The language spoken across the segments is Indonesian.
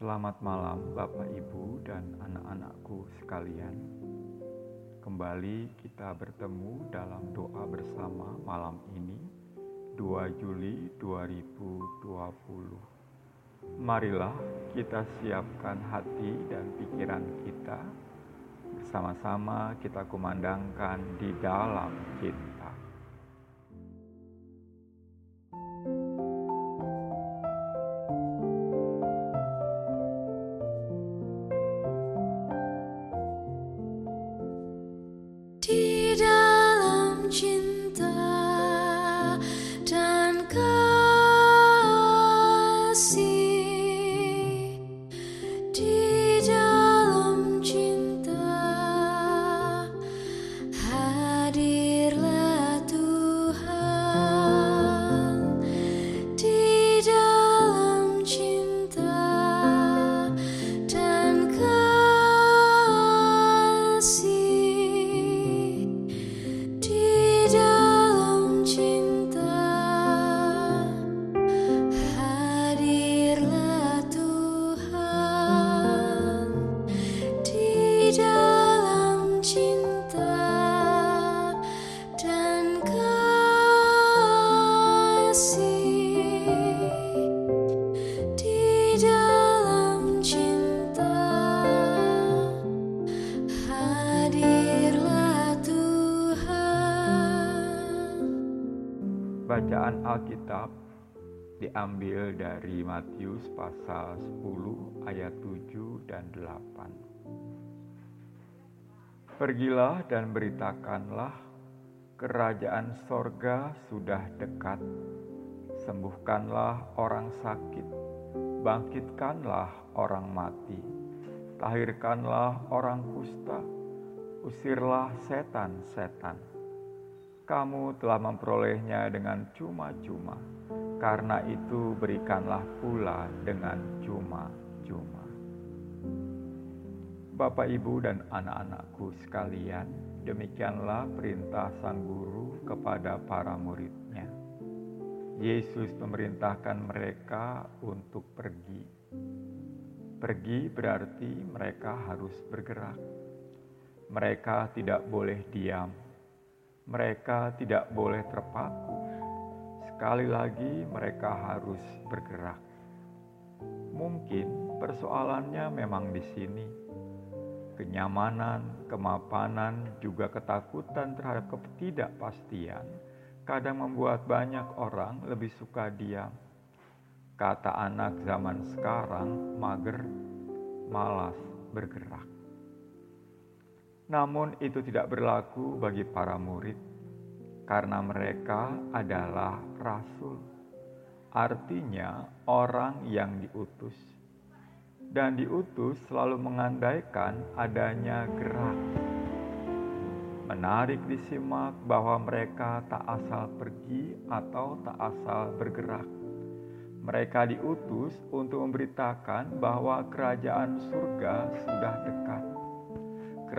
Selamat malam Bapak Ibu dan anak-anakku sekalian. Kembali kita bertemu dalam doa bersama malam ini 2 Juli 2020. Marilah kita siapkan hati dan pikiran kita bersama-sama kita kumandangkan di dalam cinta. Bacaan Alkitab diambil dari Matius pasal 10 ayat 7 dan 8. Pergilah dan beritakanlah kerajaan sorga sudah dekat. Sembuhkanlah orang sakit, bangkitkanlah orang mati, tahirkanlah orang kusta, usirlah setan-setan kamu telah memperolehnya dengan cuma-cuma. Karena itu berikanlah pula dengan cuma-cuma. Bapak, Ibu, dan anak-anakku sekalian, demikianlah perintah Sang Guru kepada para muridnya. Yesus memerintahkan mereka untuk pergi. Pergi berarti mereka harus bergerak. Mereka tidak boleh diam mereka tidak boleh terpaku. Sekali lagi, mereka harus bergerak. Mungkin persoalannya memang di sini. Kenyamanan, kemapanan, juga ketakutan terhadap ketidakpastian kadang membuat banyak orang lebih suka diam. Kata anak zaman sekarang, mager, malas bergerak. Namun itu tidak berlaku bagi para murid karena mereka adalah rasul. Artinya orang yang diutus. Dan diutus selalu mengandaikan adanya gerak. Menarik disimak bahwa mereka tak asal pergi atau tak asal bergerak. Mereka diutus untuk memberitakan bahwa kerajaan surga sudah dekat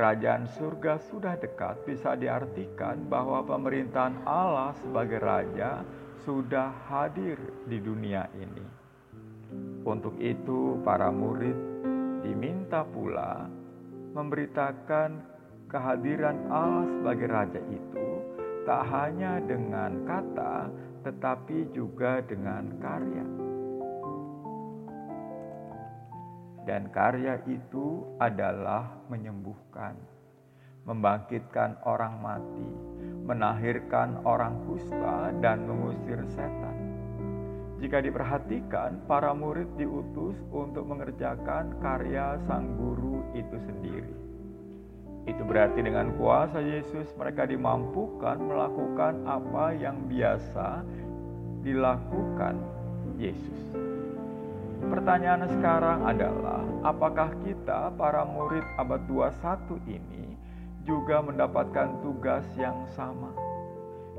kerajaan surga sudah dekat bisa diartikan bahwa pemerintahan Allah sebagai raja sudah hadir di dunia ini. Untuk itu, para murid diminta pula memberitakan kehadiran Allah sebagai raja itu tak hanya dengan kata, tetapi juga dengan karya. Dan karya itu adalah menyembuhkan, membangkitkan orang mati, menahirkan orang kusta, dan mengusir setan. Jika diperhatikan, para murid diutus untuk mengerjakan karya sang guru itu sendiri. Itu berarti dengan kuasa Yesus mereka dimampukan melakukan apa yang biasa dilakukan Yesus. Pertanyaan sekarang adalah, apakah kita para murid abad 21 ini juga mendapatkan tugas yang sama?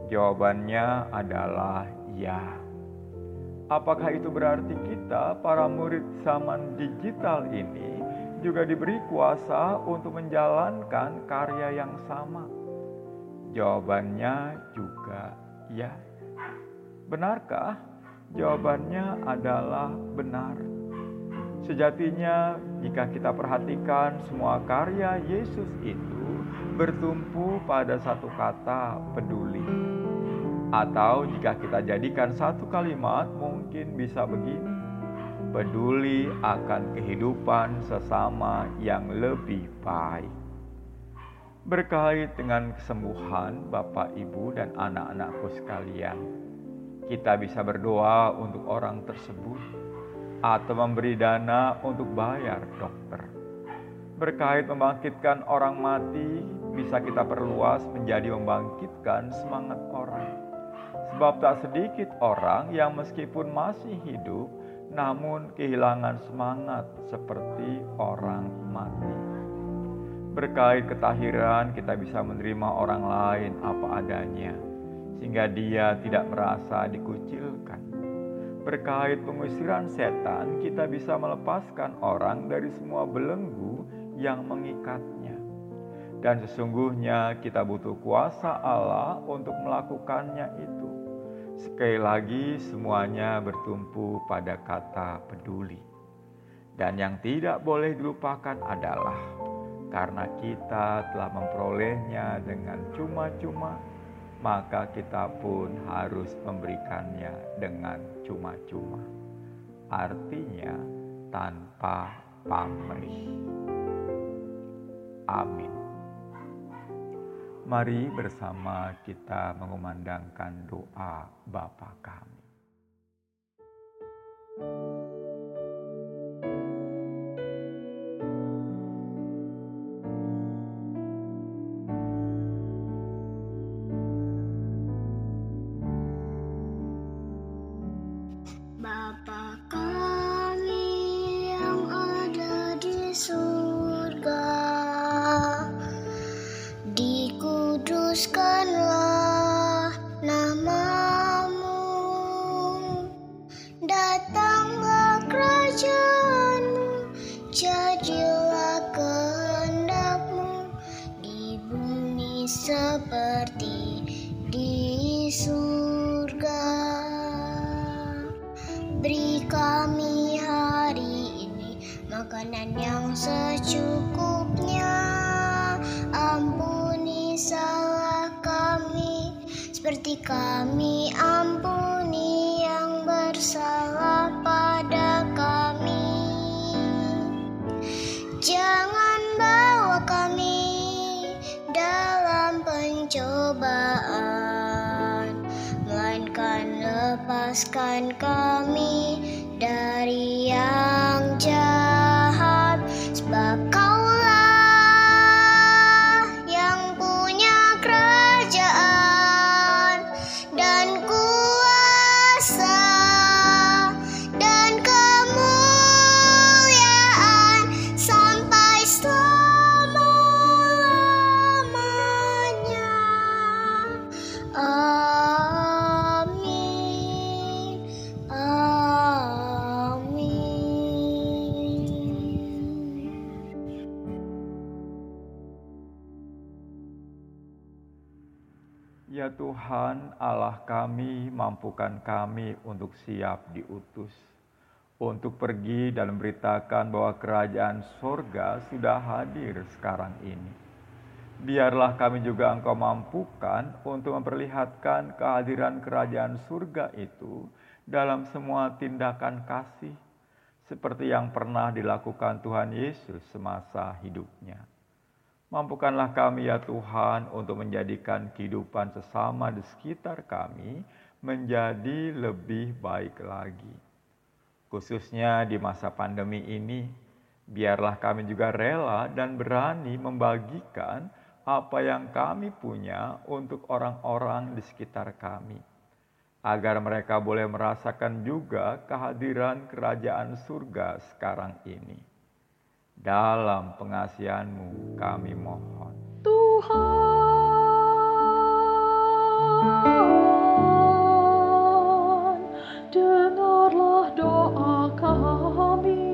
Jawabannya adalah ya. Apakah itu berarti kita para murid zaman digital ini juga diberi kuasa untuk menjalankan karya yang sama? Jawabannya juga ya. Benarkah Jawabannya adalah benar. Sejatinya, jika kita perhatikan semua karya Yesus itu bertumpu pada satu kata peduli. Atau jika kita jadikan satu kalimat mungkin bisa begini. Peduli akan kehidupan sesama yang lebih baik. Berkait dengan kesembuhan Bapak, Ibu, dan anak-anakku sekalian, kita bisa berdoa untuk orang tersebut atau memberi dana untuk bayar dokter. Berkait membangkitkan orang mati, bisa kita perluas menjadi membangkitkan semangat orang. Sebab tak sedikit orang yang meskipun masih hidup, namun kehilangan semangat seperti orang mati. Berkait ketahiran, kita bisa menerima orang lain apa adanya, sehingga dia tidak merasa dikucilkan. Berkait pengusiran setan, kita bisa melepaskan orang dari semua belenggu yang mengikatnya. Dan sesungguhnya kita butuh kuasa Allah untuk melakukannya itu. Sekali lagi, semuanya bertumpu pada kata peduli. Dan yang tidak boleh dilupakan adalah karena kita telah memperolehnya dengan cuma-cuma, maka kita pun harus memberikannya dengan cuma-cuma. Artinya, tanpa pamrih. Amin. Mari bersama kita mengumandangkan doa Bapa kami. Makanan yang secukupnya. Ampuni salah kami, seperti kami lepaskan kami Tuhan, Allah kami, mampukan kami untuk siap diutus, untuk pergi dan memberitakan bahwa kerajaan sorga sudah hadir sekarang ini. Biarlah kami juga Engkau mampukan untuk memperlihatkan kehadiran kerajaan surga itu dalam semua tindakan kasih, seperti yang pernah dilakukan Tuhan Yesus semasa hidupnya. Mampukanlah kami ya Tuhan untuk menjadikan kehidupan sesama di sekitar kami menjadi lebih baik lagi. Khususnya di masa pandemi ini, biarlah kami juga rela dan berani membagikan apa yang kami punya untuk orang-orang di sekitar kami. Agar mereka boleh merasakan juga kehadiran kerajaan surga sekarang ini. Dalam pengasihanmu kami mohon. Tuhan, dengarlah doa kami.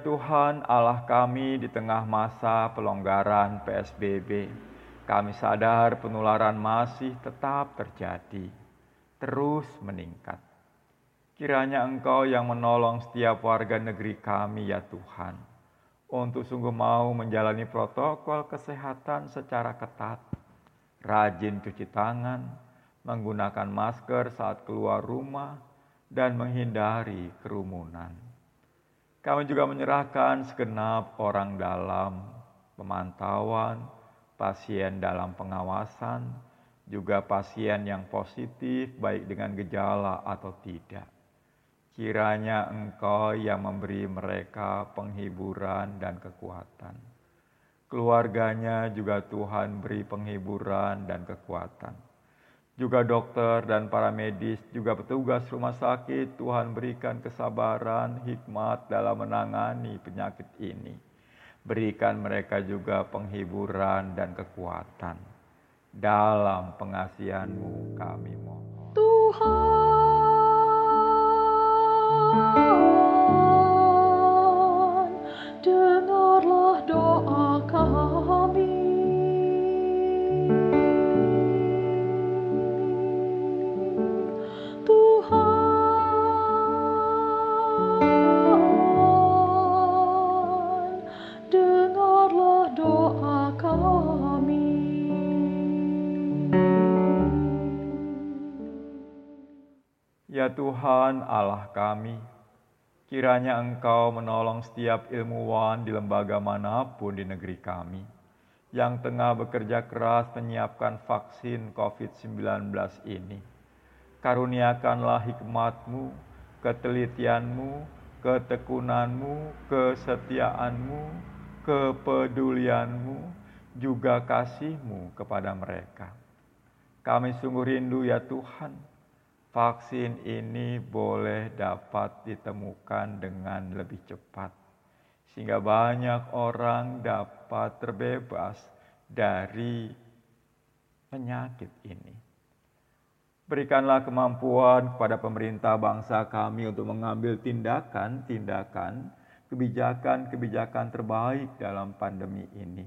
Tuhan Allah kami di tengah masa pelonggaran PSBB, kami sadar penularan masih tetap terjadi, terus meningkat. Kiranya Engkau yang menolong setiap warga negeri kami ya Tuhan, untuk sungguh mau menjalani protokol kesehatan secara ketat, rajin cuci tangan, menggunakan masker saat keluar rumah, dan menghindari kerumunan. Kami juga menyerahkan segenap orang dalam pemantauan, pasien dalam pengawasan, juga pasien yang positif baik dengan gejala atau tidak. Kiranya Engkau yang memberi mereka penghiburan dan kekuatan. Keluarganya juga Tuhan beri penghiburan dan kekuatan. Juga dokter dan para medis, juga petugas rumah sakit, Tuhan berikan kesabaran, hikmat dalam menangani penyakit ini. Berikan mereka juga penghiburan dan kekuatan. Dalam pengasihanmu kami mohon. Tuhan, dengarlah doa kami. Tuhan Allah kami, kiranya Engkau menolong setiap ilmuwan di lembaga mana pun di negeri kami yang tengah bekerja keras menyiapkan vaksin COVID-19 ini. Karuniakanlah hikmatmu, ketelitianmu, ketekunanmu, kesetiaanmu, kepedulianmu, juga kasihmu kepada mereka. Kami sungguh rindu ya Tuhan, vaksin ini boleh dapat ditemukan dengan lebih cepat, sehingga banyak orang dapat terbebas dari penyakit ini. Berikanlah kemampuan kepada pemerintah bangsa kami untuk mengambil tindakan-tindakan, kebijakan-kebijakan terbaik dalam pandemi ini.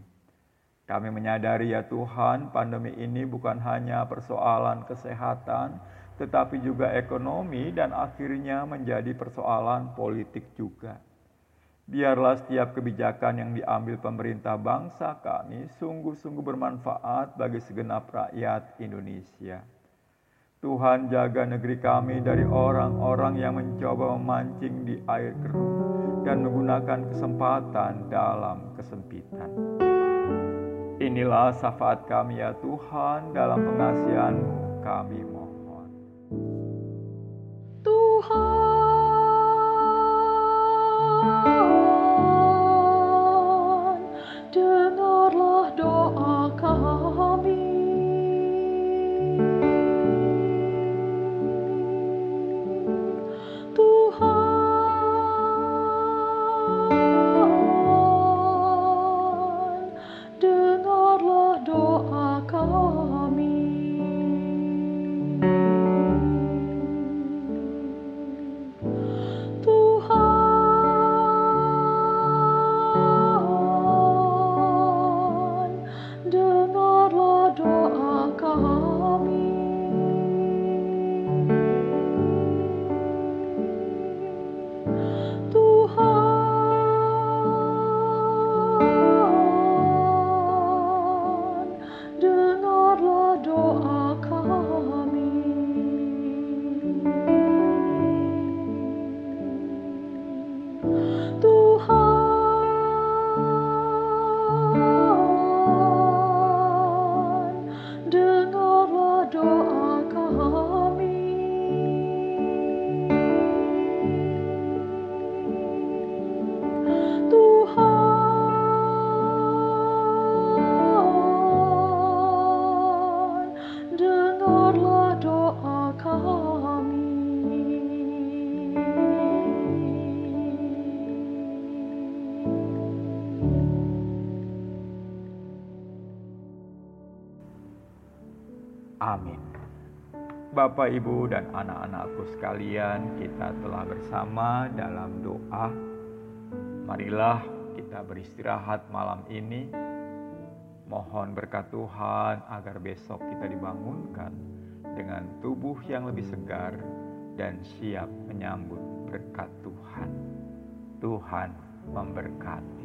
Kami menyadari ya Tuhan, pandemi ini bukan hanya persoalan kesehatan, tetapi juga ekonomi dan akhirnya menjadi persoalan politik juga. Biarlah setiap kebijakan yang diambil pemerintah bangsa kami sungguh-sungguh bermanfaat bagi segenap rakyat Indonesia. Tuhan jaga negeri kami dari orang-orang yang mencoba memancing di air keruh dan menggunakan kesempatan dalam kesempitan. Inilah syafaat kami ya Tuhan dalam pengasihan kami mohon. Bapak, Ibu, dan anak-anakku sekalian, kita telah bersama dalam doa Marilah kita beristirahat malam ini. Mohon berkat Tuhan agar besok kita dibangunkan dengan tubuh yang lebih segar dan siap menyambut berkat Tuhan. Tuhan memberkati.